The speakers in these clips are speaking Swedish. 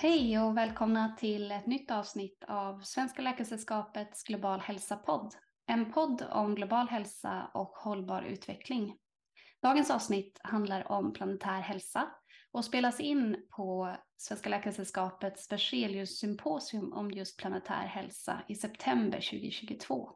Hej och välkomna till ett nytt avsnitt av Svenska Läkaresällskapets Global hälsa-podd. En podd om global hälsa och hållbar utveckling. Dagens avsnitt handlar om planetär hälsa och spelas in på Svenska Läkaresällskapets Berzelius symposium om just planetär hälsa i september 2022.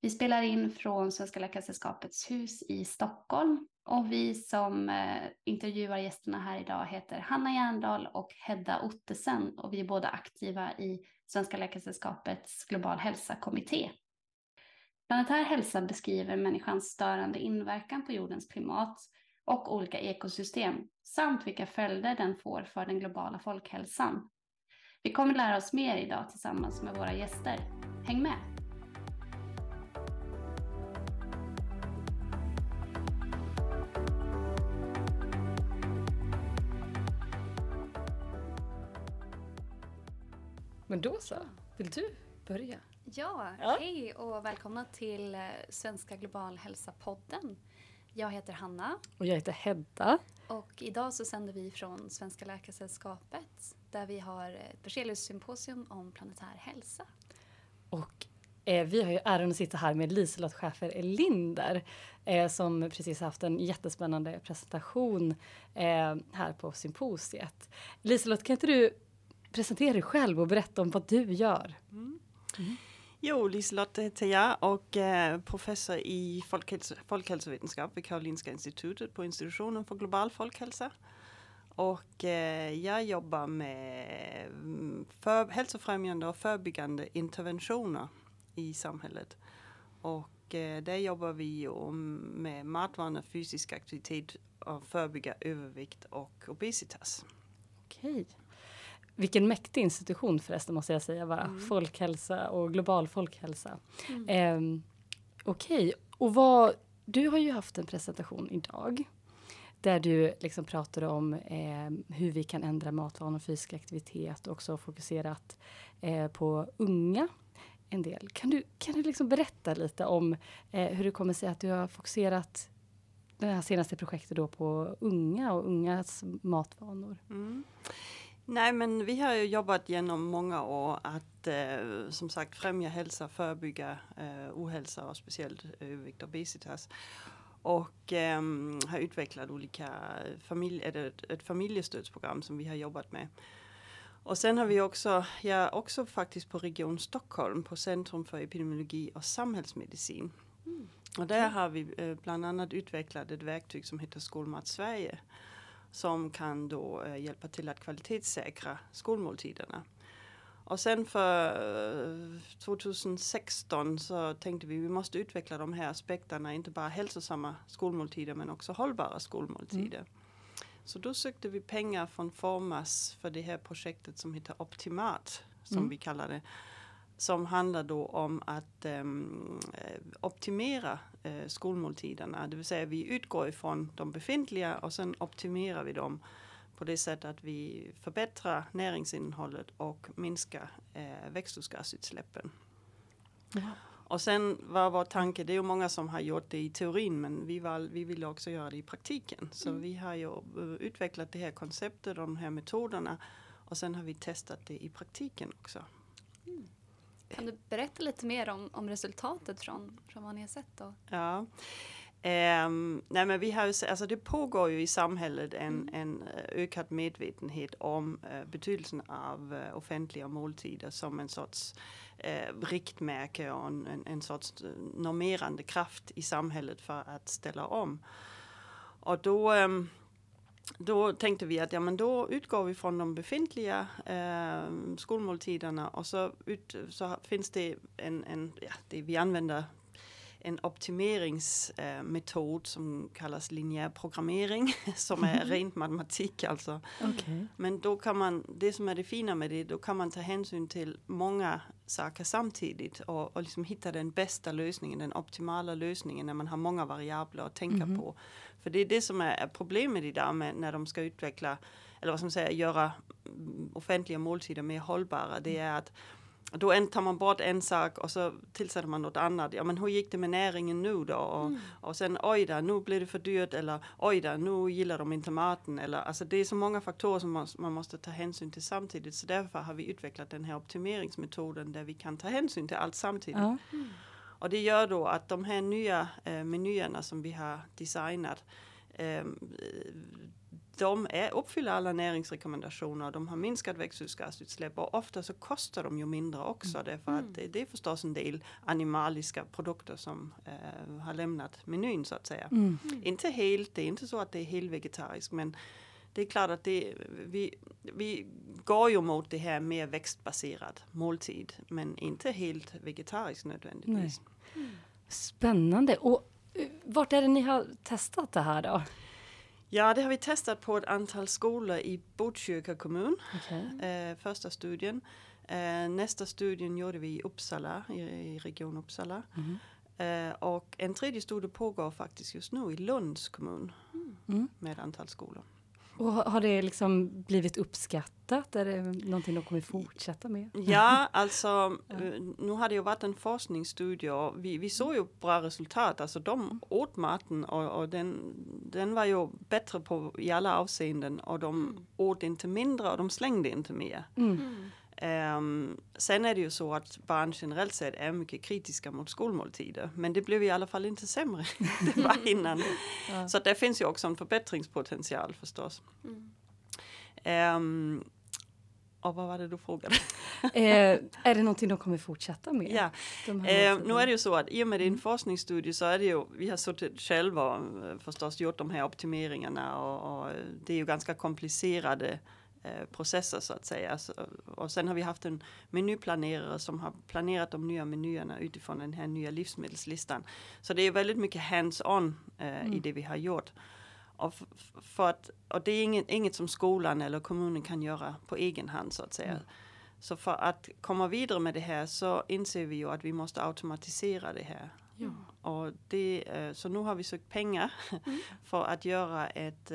Vi spelar in från Svenska Läkaresällskapets hus i Stockholm och vi som eh, intervjuar gästerna här idag heter Hanna Järndal och Hedda Ottesen och vi är båda aktiva i Svenska Läkaresällskapets Global hälsa-kommitté. Planetär hälsa beskriver människans störande inverkan på jordens klimat och olika ekosystem samt vilka följder den får för den globala folkhälsan. Vi kommer lära oss mer idag tillsammans med våra gäster. Häng med! Men då så, vill du börja? Ja, ja, hej och välkomna till eh, Svenska Global Hälsa-podden. Jag heter Hanna. Och jag heter Hedda. Och idag så sänder vi från Svenska Läkaresällskapet där vi har ett Berzelius-symposium om planetär hälsa. Och eh, vi har ju äran att sitta här med Liselott Schäfer Elinder eh, som precis haft en jättespännande presentation eh, här på symposiet. Liselott, kan inte du presentera dig själv och berätta om vad du gör. Mm. Mm. Jo, Liselott heter jag och är professor i folkhälso folkhälsovetenskap vid Karolinska institutet på institutionen för global folkhälsa. Och eh, jag jobbar med för, hälsofrämjande och förebyggande interventioner i samhället. Och eh, där jobbar vi med matvanor, fysisk aktivitet och förebygga övervikt och obesitas. Okej. Vilken mäktig institution förresten måste jag säga, va? Mm. folkhälsa och global folkhälsa. Mm. Eh, Okej, okay. och vad, du har ju haft en presentation idag där du liksom pratar om eh, hur vi kan ändra matvanor och fysisk aktivitet och också fokuserat eh, på unga en del. Kan du, kan du liksom berätta lite om eh, hur det kommer sig att du har fokuserat det här senaste projektet då på unga och ungas matvanor? Mm. Nej men vi har ju jobbat genom många år att eh, som sagt främja hälsa, förebygga eh, ohälsa och speciellt övervikt och obesitas. Och eh, har utvecklat olika familj, ett, ett familjestödsprogram som vi har jobbat med. Och sen har vi också, ja också faktiskt på Region Stockholm på Centrum för epidemiologi och samhällsmedicin. Mm. Och där har vi eh, bland annat utvecklat ett verktyg som heter Skolmat Sverige som kan då eh, hjälpa till att kvalitetssäkra skolmåltiderna. Och sen för 2016 eh, så tänkte vi vi måste utveckla de här aspekterna, inte bara hälsosamma skolmåltider men också hållbara skolmåltider. Mm. Så då sökte vi pengar från Formas för det här projektet som heter Optimat, som mm. vi kallar det som handlar då om att um, optimera uh, skolmåltiderna. Det vill säga vi utgår ifrån de befintliga och sen optimerar vi dem på det sättet att vi förbättrar näringsinnehållet och minskar uh, växthusgasutsläppen. Ja. Och sen var vår tanke, det är ju många som har gjort det i teorin men vi, var, vi ville också göra det i praktiken. Så mm. vi har ju utvecklat det här konceptet, de här metoderna och sen har vi testat det i praktiken också. Mm. Kan du berätta lite mer om, om resultatet från, från vad ni har sett? Då? Ja. Um, nej men vi har alltså det pågår ju i samhället en, mm. en eh, ökad medvetenhet om uh, betydelsen av uh, offentliga måltider som en sorts uh, riktmärke och en, en, en sorts normerande kraft i samhället för att ställa om. Och då um, då tänkte vi att ja, men då utgår vi från de befintliga eh, skolmåltiderna och så, ut, så finns det en, en ja, det, vi använder en optimeringsmetod eh, som kallas linjär programmering som är mm. rent matematik alltså. Okay. Men då kan man, det som är det fina med det, då kan man ta hänsyn till många saker samtidigt och, och liksom hitta den bästa lösningen, den optimala lösningen när man har många variabler att tänka mm. på. För det är det som är problemet idag med när de ska utveckla, eller vad man säga, göra offentliga måltider mer hållbara. Det är att då tar man bort en sak och så tillsätter man något annat. Ja men hur gick det med näringen nu då? Och, mm. och sen oj då, nu blir det för dyrt eller oj då, nu gillar de inte maten. Eller, alltså det är så många faktorer som man, man måste ta hänsyn till samtidigt. Så därför har vi utvecklat den här optimeringsmetoden där vi kan ta hänsyn till allt samtidigt. Mm. Och det gör då att de här nya eh, menyerna som vi har designat eh, de är, uppfyller alla näringsrekommendationer, de har minskat växthusgasutsläpp och ofta så kostar de ju mindre också mm. därför att mm. det, det, är förstås en del animaliska produkter som eh, har lämnat menyn så att säga. Mm. Inte helt, det är inte så att det är helt vegetariskt men det är klart att det, vi, vi går ju mot det här mer växtbaserad måltid men inte helt vegetariskt nödvändigtvis. Mm. Spännande! Och eh, vart är det ni har testat det här då? Ja, det har vi testat på ett antal skolor i Botkyrka kommun. Okay. Eh, första studien. Eh, nästa studien gjorde vi i Uppsala, i, i region Uppsala. Mm. Eh, och en tredje studie pågår faktiskt just nu i Lunds kommun mm. med ett antal skolor. Och har det liksom blivit uppskattat? Är det någonting de kommer fortsätta med? Ja, alltså nu har det ju varit en forskningsstudie och vi, vi såg ju bra resultat. Alltså de åt maten och, och den, den var ju bättre på, i alla avseenden och de mm. åt inte mindre och de slängde inte mer. Mm. Mm. Um, sen är det ju så att barn generellt sett är mycket kritiska mot skolmåltider. Men det blev i alla fall inte sämre det var innan. ja. Så det finns ju också en förbättringspotential förstås. Mm. Um, och vad var det du frågade? eh, är det någonting de kommer fortsätta med? Ja, eh, nu är det ju så att i och med din mm. forskningsstudie så är det ju, vi har suttit själva och eh, förstås gjort de här optimeringarna och, och det är ju ganska komplicerade Eh, processer så att säga. och sen har vi haft en menyplanerare som har planerat de nya menyerna utifrån den här nya livsmedelslistan. Så det är väldigt mycket hands-on eh, mm. i det vi har gjort. Och, för att, och det är inget, inget som skolan eller kommunen kan göra på egen hand så att säga. Mm. Så för att komma vidare med det här så inser vi ju att vi måste automatisera det här. Ja. Och det, eh, så nu har vi sökt pengar mm. för att göra ett,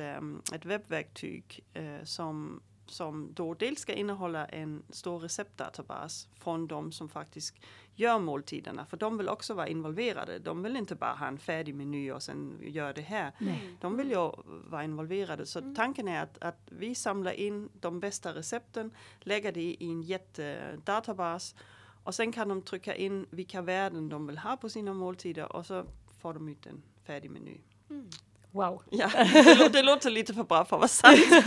ett webbverktyg som som då dels ska innehålla en stor receptdatabas från de som faktiskt gör måltiderna. För de vill också vara involverade. De vill inte bara ha en färdig meny och sen gör det här. Nej. De vill ju vara involverade. Så mm. tanken är att, att vi samlar in de bästa recepten, lägger det i en jättedatabas och sen kan de trycka in vilka värden de vill ha på sina måltider och så får de ut en färdig meny. Mm. Wow. Ja, det, låter, det låter lite för bra för att vara sant.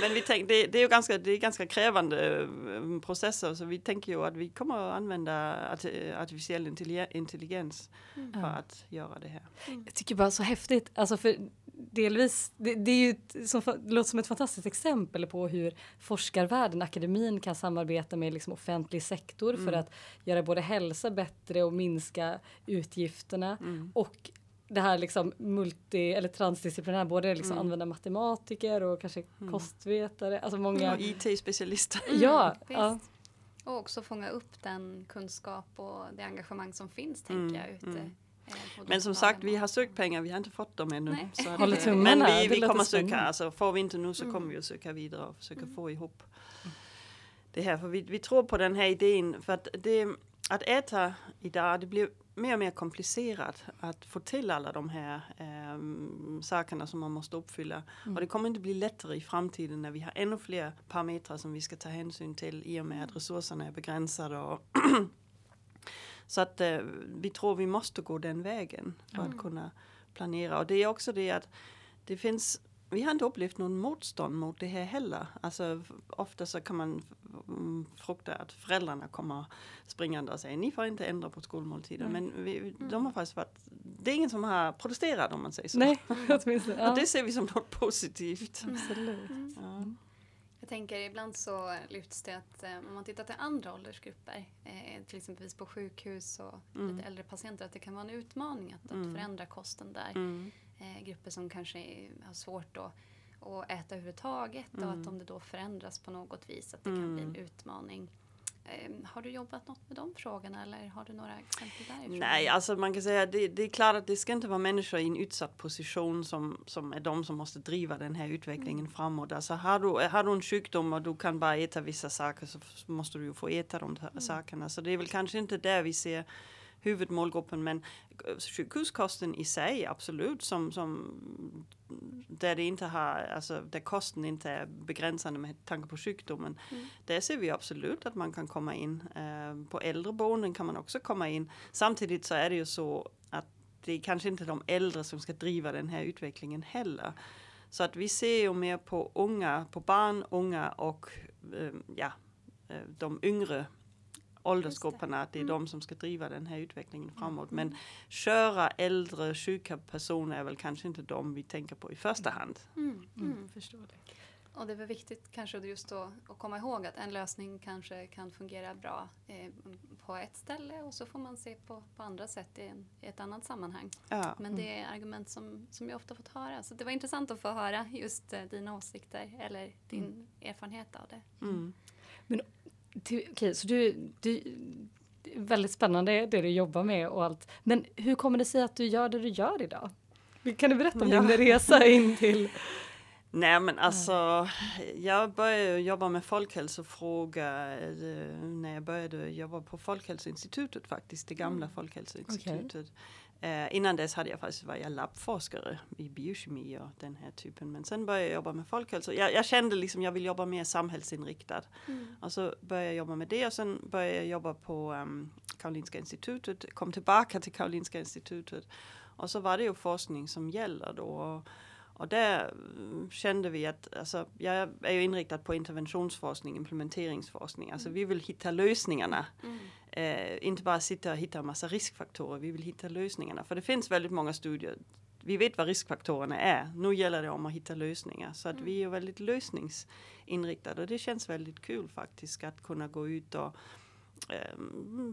Men vi tänk, det, det, är ju ganska, det är ganska krävande eh, processer så vi tänker ju att vi kommer att använda artificiell intelligens mm. för att göra det här. Mm. Jag tycker bara så häftigt, alltså för delvis, det, det är ju som, det låter som ett fantastiskt exempel på hur forskarvärlden, akademin kan samarbeta med liksom offentlig sektor mm. för att göra både hälsa bättre och minska utgifterna mm. och det här liksom multi eller transdisciplinära, både liksom mm. använda matematiker och kanske mm. kostvetare, alltså många mm, IT-specialister. ja, ja. Och också fånga upp den kunskap och det engagemang som finns tänker mm, jag ute. Mm. Eh, men som sagt, vi har sökt pengar, vi har inte fått dem ännu. Så Håller tummarna. Men vi, vi kommer söka, alltså får vi inte nu så mm. kommer vi att söka vidare och försöka få ihop det här. För vi, vi tror på den här idén, för att det, att äta idag, det blir mer och mer komplicerat att få till alla de här eh, sakerna som man måste uppfylla. Mm. Och det kommer inte bli lättare i framtiden när vi har ännu fler parametrar som vi ska ta hänsyn till i och med att resurserna är begränsade. Och så att eh, vi tror vi måste gå den vägen för mm. att kunna planera. Och det är också det att det finns vi har inte upplevt någon motstånd mot det här heller. Alltså, ofta så kan man mm, frukta att föräldrarna kommer springande och säger ni får inte ändra på skolmåltiden. Mm. Men vi, de har mm. faktiskt varit, det är ingen som har protesterat om man säger så. Nej, åtminstone. Ja. Och det ser vi som något positivt. Absolut. Mm. Ja. Jag tänker ibland så lyfts det att eh, om man tittar till andra åldersgrupper, eh, till exempel på sjukhus och mm. lite äldre patienter, att det kan vara en utmaning att, att förändra kosten där eh, grupper som kanske har svårt att, att äta överhuvudtaget mm. och att mm. om det då förändras på något vis att det mm. kan bli en mm. utmaning. Ehm, har du jobbat något med de frågorna eller har du några exempel därifrån? Nej, alltså man kan säga det, det är klart att det ska inte vara människor i en utsatt position som, som är de som måste driva den här utvecklingen mm. framåt. Alltså har du, har du en sjukdom och du kan bara äta vissa saker så måste du ju få äta de mm. sakerna. Så det är väl kanske inte där vi ser huvudmålgruppen men sjukhuskosten i sig absolut som, som där det inte har, alltså där kosten inte är begränsande med tanke på sjukdomen. Mm. Där ser vi absolut att man kan komma in. Eh, på äldreboenden kan man också komma in. Samtidigt så är det ju så att det är kanske inte de äldre som ska driva den här utvecklingen heller. Så att vi ser ju mer på unga, på barn, unga och eh, ja, eh, de yngre åldersgrupperna, att det är mm. de som ska driva den här utvecklingen framåt. Mm. Men köra äldre, sjuka personer är väl kanske inte de vi tänker på i första hand. Mm. Mm. mm. Förståeligt. Och det är väl viktigt kanske just då att komma ihåg att en lösning kanske kan fungera bra eh, på ett ställe och så får man se på, på andra sätt i, en, i ett annat sammanhang. Ja. Men det är argument som, som jag ofta fått höra. Så det var intressant att få höra just eh, dina åsikter eller din mm. erfarenhet av det. Mm. Men okej, okay, så du, du väldigt spännande det du jobbar med och allt. Men hur kommer det sig att du gör det du gör idag? Kan du berätta om ja. din resa in till Nej men alltså, jag började jobba med folkhälsofrågor eh, när jag började jobba på Folkhälsoinstitutet faktiskt, det gamla mm. Folkhälsoinstitutet. Okay. Eh, innan dess hade jag faktiskt varit labbforskare i biokemi och den här typen. Men sen började jag jobba med folkhälsa. Jag, jag kände liksom jag vill jobba mer samhällsinriktad. Mm. Och så började jag jobba med det och sen började jag jobba på um, Karolinska institutet. Kom tillbaka till Karolinska institutet. Och så var det ju forskning som gäller då. Och där kände vi att, alltså, jag är ju inriktad på interventionsforskning, implementeringsforskning. Alltså mm. vi vill hitta lösningarna. Mm. Eh, inte bara sitta och hitta en massa riskfaktorer, vi vill hitta lösningarna. För det finns väldigt många studier, vi vet vad riskfaktorerna är. Nu gäller det om att hitta lösningar. Så att mm. vi är väldigt lösningsinriktade och det känns väldigt kul faktiskt att kunna gå ut och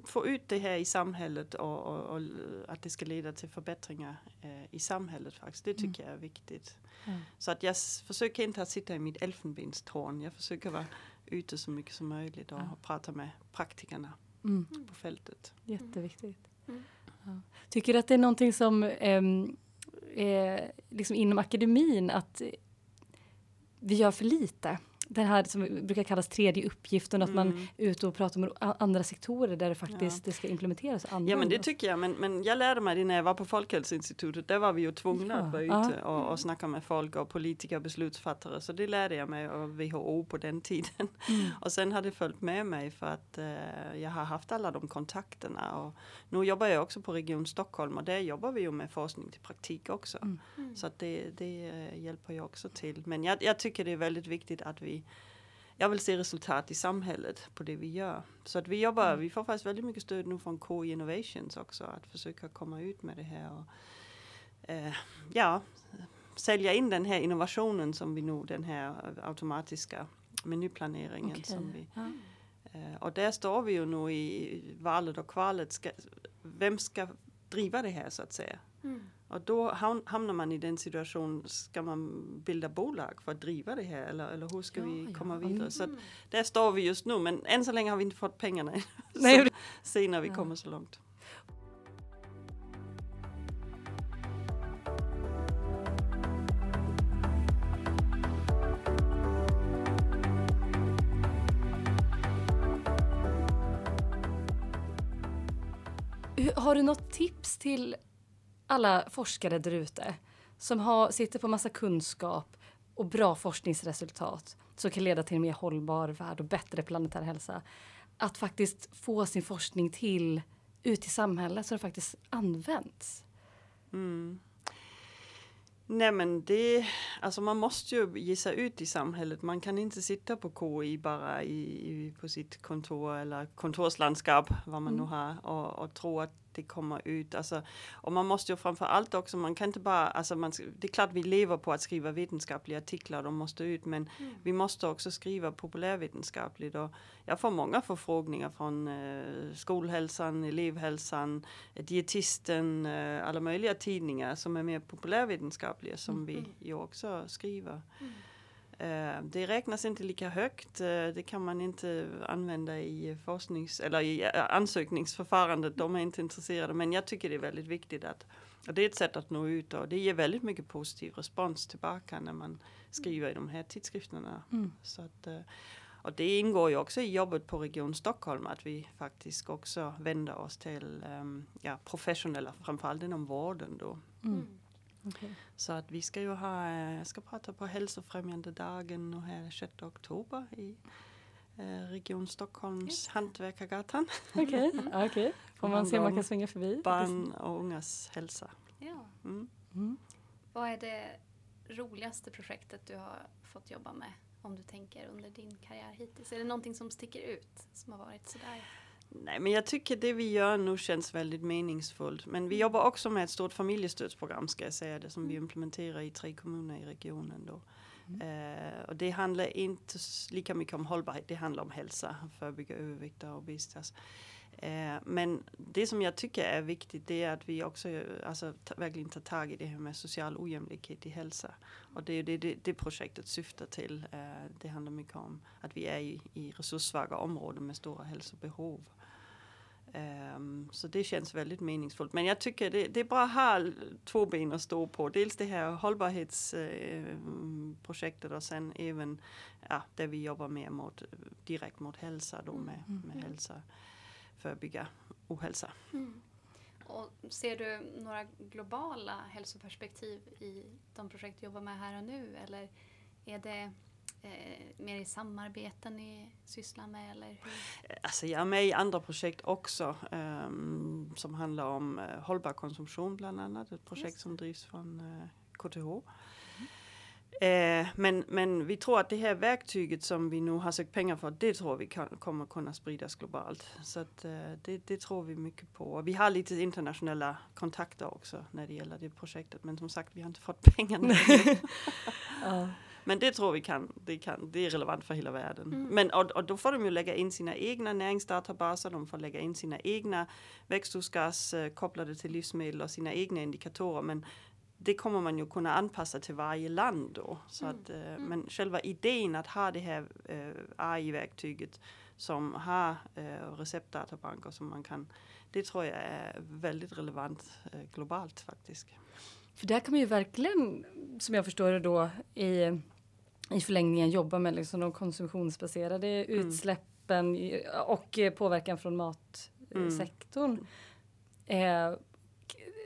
få ut det här i samhället och, och, och, att det ska leda till förbättringar eh, i samhället faktiskt. Det tycker mm. jag är viktigt. Mm. Så att jag försöker inte att sitta i mitt elfenbenstorn. Jag försöker vara ute så mycket som möjligt och, och prata med praktikerna mm. på fältet. Jätteviktigt. Mm. Ja. Tycker du att det är någonting som eh, liksom inom akademin att vi gör för lite? Det här som brukar kallas tredje uppgiften, att mm. man är ute och pratar med andra sektorer där det faktiskt ja. det ska implementeras. Och ja men det tycker jag, men, men jag lärde mig det när jag var på Folkhälsoinstitutet, där var vi ju tvungna ja. att vara ute och, och snacka med folk och politiker och beslutsfattare, så det lärde jag mig av WHO på den tiden. Mm. och sen har det följt med mig för att eh, jag har haft alla de kontakterna och nu jobbar jag också på Region Stockholm och där jobbar vi ju med forskning till praktik också. Mm. Så att det, det eh, hjälper ju också till. Men jag, jag tycker det är väldigt viktigt att vi jag vill se resultat i samhället på det vi gör. Så att vi jobbar, mm. vi får faktiskt väldigt mycket stöd nu från KI Innovations också att försöka komma ut med det här och eh, ja, sälja in den här innovationen som vi nu, den här automatiska menyplaneringen okay. som vi ja. eh, och där står vi ju nu i valet och kvalet. Ska, vem ska driva det här så att säga? Mm. Och då hamnar man i den situationen, ska man bilda bolag för att driva det här eller, eller hur ska ja, vi komma ja. vidare? Så mm. där står vi just nu men än så länge har vi inte fått pengarna. Nej. Se när vi ja. kommer så långt. Har du något tips till alla forskare där ute som har, sitter på massa kunskap och bra forskningsresultat som kan leda till en mer hållbar värld och bättre planetär hälsa. Att faktiskt få sin forskning till ut i samhället så det faktiskt används. Mm. Nej men det, alltså man måste ju sig ut i samhället. Man kan inte sitta på KI bara i, i på sitt kontor eller kontorslandskap, vad man mm. nu har, och, och tro att det kommer ut. Alltså, och man måste ju framför allt också, man kan inte bara, alltså man, det är klart vi lever på att skriva vetenskapliga artiklar, de måste ut, men mm. vi måste också skriva populärvetenskapligt. Och jag får många förfrågningar från eh, skolhälsan, elevhälsan, dietisten, eh, alla möjliga tidningar som är mer populärvetenskapliga som mm. vi ju också skriver. Mm. Eh, det räknas inte lika högt. Eh, det kan man inte använda i forsknings eller i eh, ansökningsförfarandet. De är inte intresserade. Men jag tycker det är väldigt viktigt att och det är ett sätt att nå ut och det ger väldigt mycket positiv respons tillbaka när man skriver i de här tidskrifterna. Mm. Så att, och det ingår ju också i jobbet på Region Stockholm att vi faktiskt också vänder oss till um, ja, professionella, framförallt inom vården då. Mm. Okay. Så att vi ska ju ha, jag ska prata på hälsofrämjande dagen och här 6 oktober i eh, Region Stockholms Hantverkargatan. Okej, okay. okay. får man se om man kan svänga förbi? Barn och ungas hälsa. Ja. Mm. Mm. Vad är det roligaste projektet du har fått jobba med? Om du tänker under din karriär hittills. Är det någonting som sticker ut som har varit sådär? Nej, men jag tycker det vi gör nu känns väldigt meningsfullt. Men vi mm. jobbar också med ett stort familjestödsprogram ska jag säga det som mm. vi implementerar i tre kommuner i regionen då. Mm. Eh, och det handlar inte lika mycket om hållbarhet, det handlar om hälsa, förebygga övervikt och obesitas. Eh, men det som jag tycker är viktigt det är att vi också alltså, verkligen tar tag i det här med social ojämlikhet i hälsa. Och det är det, det, det projektet syftar till. Eh, det handlar mycket om att vi är i, i resurssvaga områden med stora hälsobehov. Um, så det känns väldigt meningsfullt. Men jag tycker det, det är bra att ha två ben att stå på. Dels det här hållbarhetsprojektet uh, och sen även ja, där vi jobbar mer mot, direkt mot hälsa då med, mm. med hälsa, förebygga ohälsa. Mm. Och ser du några globala hälsoperspektiv i de projekt du jobbar med här och nu eller är det eh, mer i samarbeten ni sysslar med? Eller hur? Alltså jag är med i andra projekt också um, som handlar om uh, hållbar konsumtion bland annat. Ett projekt som drivs från uh, eh, KTH. Mm. Eh, men, men vi tror att det här verktyget som vi nu har sökt pengar för, det tror vi kan, kommer kunna spridas globalt. Så att, eh, det, det, tror vi mycket på. Vi har lite internationella kontakter också när det gäller det projektet. Men som sagt, vi har inte fått pengarna. ja. Men det tror vi kan, det, kan, det är relevant för hela världen. Mm. Men, och, och, då får de ju lägga in sina egna näringsdatabaser, de får lägga in sina egna växthusgas eh, kopplade till livsmedel och sina egna indikatorer. Men det kommer man ju kunna anpassa till varje land då. Så mm. att, eh, mm. Men själva idén att ha det här eh, AI-verktyget som har eh, receptdatabanker som man kan, det tror jag är väldigt relevant globalt faktiskt. För där kan man ju verkligen, som jag förstår det då, i i förlängningen jobba med liksom de konsumtionsbaserade mm. utsläppen och påverkan från matsektorn. Mm. Eh,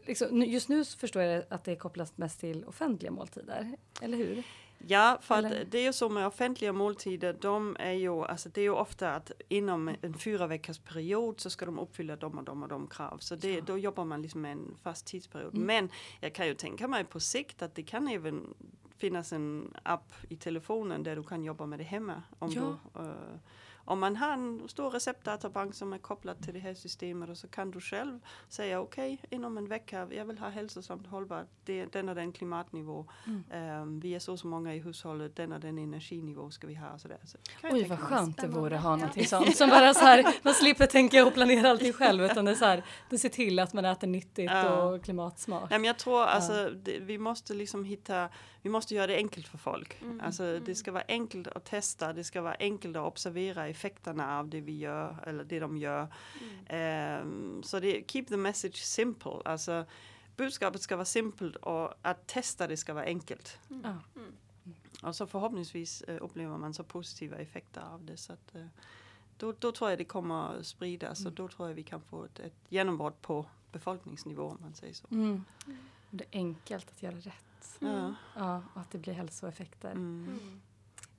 liksom, just nu förstår jag att det är kopplat mest till offentliga måltider, eller hur? Ja, för att det är ju så med offentliga måltider, de är ju, alltså det är ju ofta att inom en fyra veckors period så ska de uppfylla de och de och de krav. Så det, ja. då jobbar man liksom med en fast tidsperiod. Mm. Men jag kan ju tänka mig på sikt att det kan även finnas en app i telefonen där du kan jobba med det hemma. Om, ja. du, uh, om man har en stor receptdatabank som är kopplad till det här systemet och så kan du själv säga okej okay, inom en vecka, jag vill ha hälsosamt hållbart, det, den och den klimatnivå, mm. um, vi är så så många i hushållet, den och den energinivå ska vi ha. Sådär. Så Oj vad skönt det vore att ha någonting sånt som bara så här, man slipper tänka och planera allting själv utan det är så här, det ser till att man äter nyttigt ja. och klimatsmart. Nej, men jag tror alltså, det, vi måste liksom hitta vi måste göra det enkelt för folk. Mm. Alltså, det mm. ska vara enkelt att testa, det ska vara enkelt att observera effekterna av det vi gör eller det de gör. Mm. Um, så det keep the message simple. Alltså, budskapet ska vara simpelt och att testa det ska vara enkelt. Mm. Mm. Och så förhoppningsvis uh, upplever man så positiva effekter av det. Så att, uh, då, då, tror jag det kommer spridas och mm. då tror jag vi kan få ett, ett genombrott på befolkningsnivå om man säger så. Det är enkelt att göra rätt. Mm. Ja, och att det blir hälsoeffekter. Mm.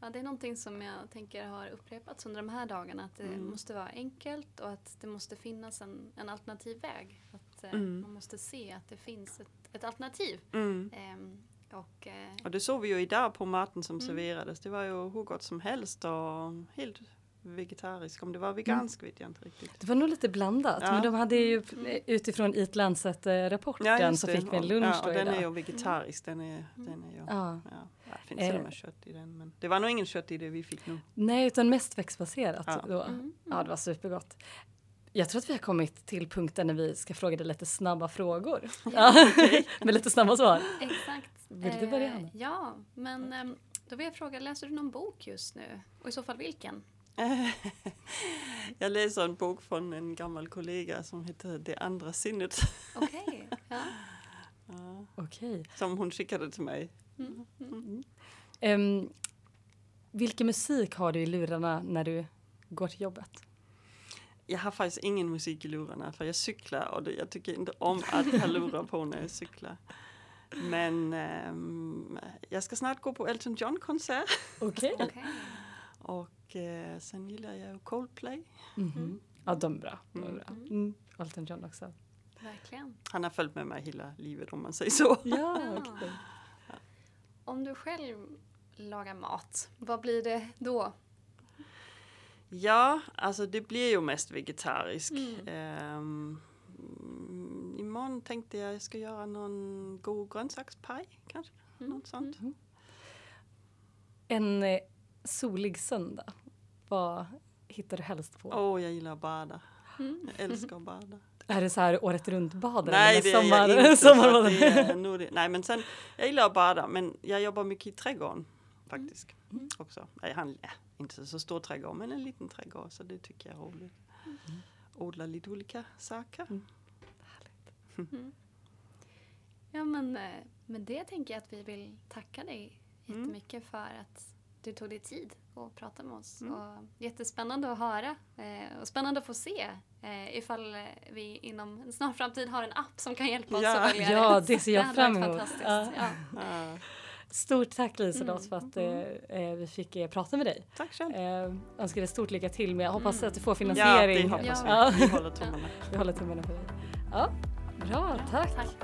Mm. Ja, det är någonting som jag tänker har upprepats under de här dagarna. Att det mm. måste vara enkelt och att det måste finnas en, en alternativ väg. Att eh, mm. man måste se att det finns ett, ett alternativ. Mm. Ehm, och, eh, och det såg vi ju idag på maten som serverades. Det var ju hur gott som helst och helt vegetarisk. Om det var vegansk mm. vet jag inte riktigt. Det var nog lite blandat. Ja. Men de hade ju mm. utifrån Eat Lancet-rapporten ja, så fick vi en lunch ja, och den idag. är ju vegetarisk. Den är, den är ju, ja. Det finns och med kött i den. Men det var nog ingen kött i det vi fick nu. Nej, utan mest växtbaserat. Ja. Då. Mm. Ja, det var supergott. Jag tror att vi har kommit till punkten när vi ska fråga dig lite snabba frågor. Ja. Med lite snabba svar. Exakt. Vill du börja? Eh, ja, men eh, Då vill jag fråga, läser du någon bok just nu? Och i så fall vilken? jag läser en bok från en gammal kollega som heter Det andra sinnet. Okej. Okay, ja. ja. okay. Som hon skickade till mig. Mm. Mm. Um, vilken musik har du i lurarna när du går till jobbet? Jag har faktiskt ingen musik i lurarna för jag cyklar och det, jag tycker inte om att ha lurar på när jag cyklar. Men um, jag ska snart gå på Elton John konsert. Okej. Okay. okay. Och uh, sen gillar jag Coldplay. Mm -hmm. Ja, de är bra. De är bra. Mm. mm. Elton John också. Verkligen. Han har följt med mig hela livet om man säger så. Ja, okay. ja. Om du själv lagar mat, vad blir det då? Ja, alltså det blir ju mest vegetarisk. Mm. Um, imorgon tänkte jag jag ska göra någon god grönsakspaj kanske. Mm. Något sånt. Mm. En eh, solig söndag, vad hittar du helst på? Åh, oh, jag gillar att bada. Mm. Jag älskar att bada. Är det så här året runt bad? Nej, det är jag inte. det är, nej, men sen, jag gillar att bada, men jag jobbar mycket i trädgården faktiskt. Mm. Också. Jag har inte så stor trädgård, men en liten trädgård, så det tycker jag är roligt. Mm. Odla lite olika saker. Mm. Härligt. Mm. Ja, men eh, med det tänker jag att vi vill tacka dig mm. jättemycket för att du tog dig tid att prata med oss. Mm. Och jättespännande att höra eh, och spännande att få se eh, ifall vi inom en snar framtid har en app som kan hjälpa oss ja. att välja Ja, det ser jag fram emot. Ja. Ja. Stort tack Liselott mm. för att mm. eh, vi fick eh, prata med dig. Tack själv. Eh, önskar dig stort lycka till med, jag hoppas mm. att du får finansiering. Ja, det hoppas vi. Vi håller tummarna. vi håller tummarna för dig. Ja, bra, tack. tack.